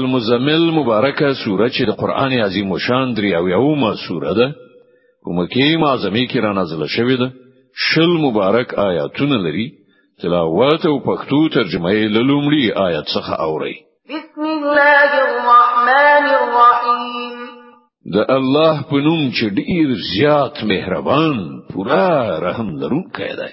المزمل مبارکه سوره چې د قران عظیم شان درې او یومه سوره ده په مکه معظمه کې را نازله شوې ده شل مبارک آیاتونه لري تلاوت او پښتو ترجمه یې لومړی آیت څخه اوري بسم الله الرحمن الرحیم د الله په نوم چې ډیر زیات مهربان پورا رحم لرونکی دی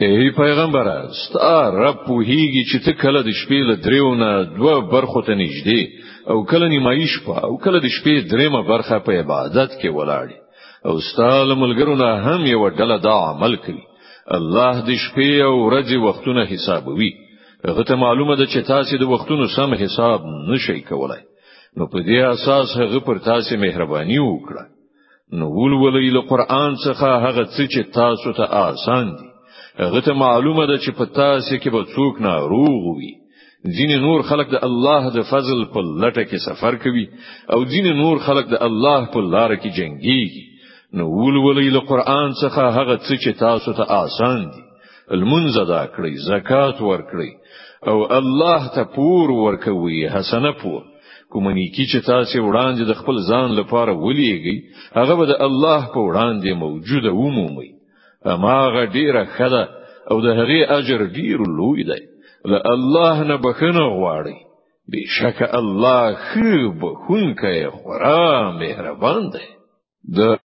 ای پیغمبر ستا رب پوهیږي چې ته کله د شپې له دریو نه دوه برخو ته نږدې او کله نیمایي شپه او کله د شپې دریمه برخه په عبادت کې ولاړې او ستا له ملګرو نه هم یو ډله دا عمل کوي الله د شپې او ورځې وختونه حسابوي هغه ته معلومه ده چې تاسو د وختونو سم حساب نشئ کولای نو په دې اساس هغه پر تاسو مهرباني وکړه نو ولولئ له قران څخه هغه څه چې تاسو ته آسان دي هغه ته معلومه ده چې په تاسو کې به څوک ناروغ وي ځینې نور خلک د الله د فضل په لټه کې سفر کوي او ځینې نور خلک د الله په لار کې جنگيږي نو ولولئ له قران څخه هغه څه چې تاسو ته آسان دي المنځ ادا کړئ زکات ورکړئ او الله ته پور ورکوي حسنه پور کوم نیکی چې تاسو وړاندې د خپل ځان لپاره ولېږي هغه به د الله په وړاندې موجوده ومومي هماغه ډیره خده او د هغې اجر ډیر لوی دی له الله نه بخنه غواړي بشک الله خو بخونکی خورا مهربان دی د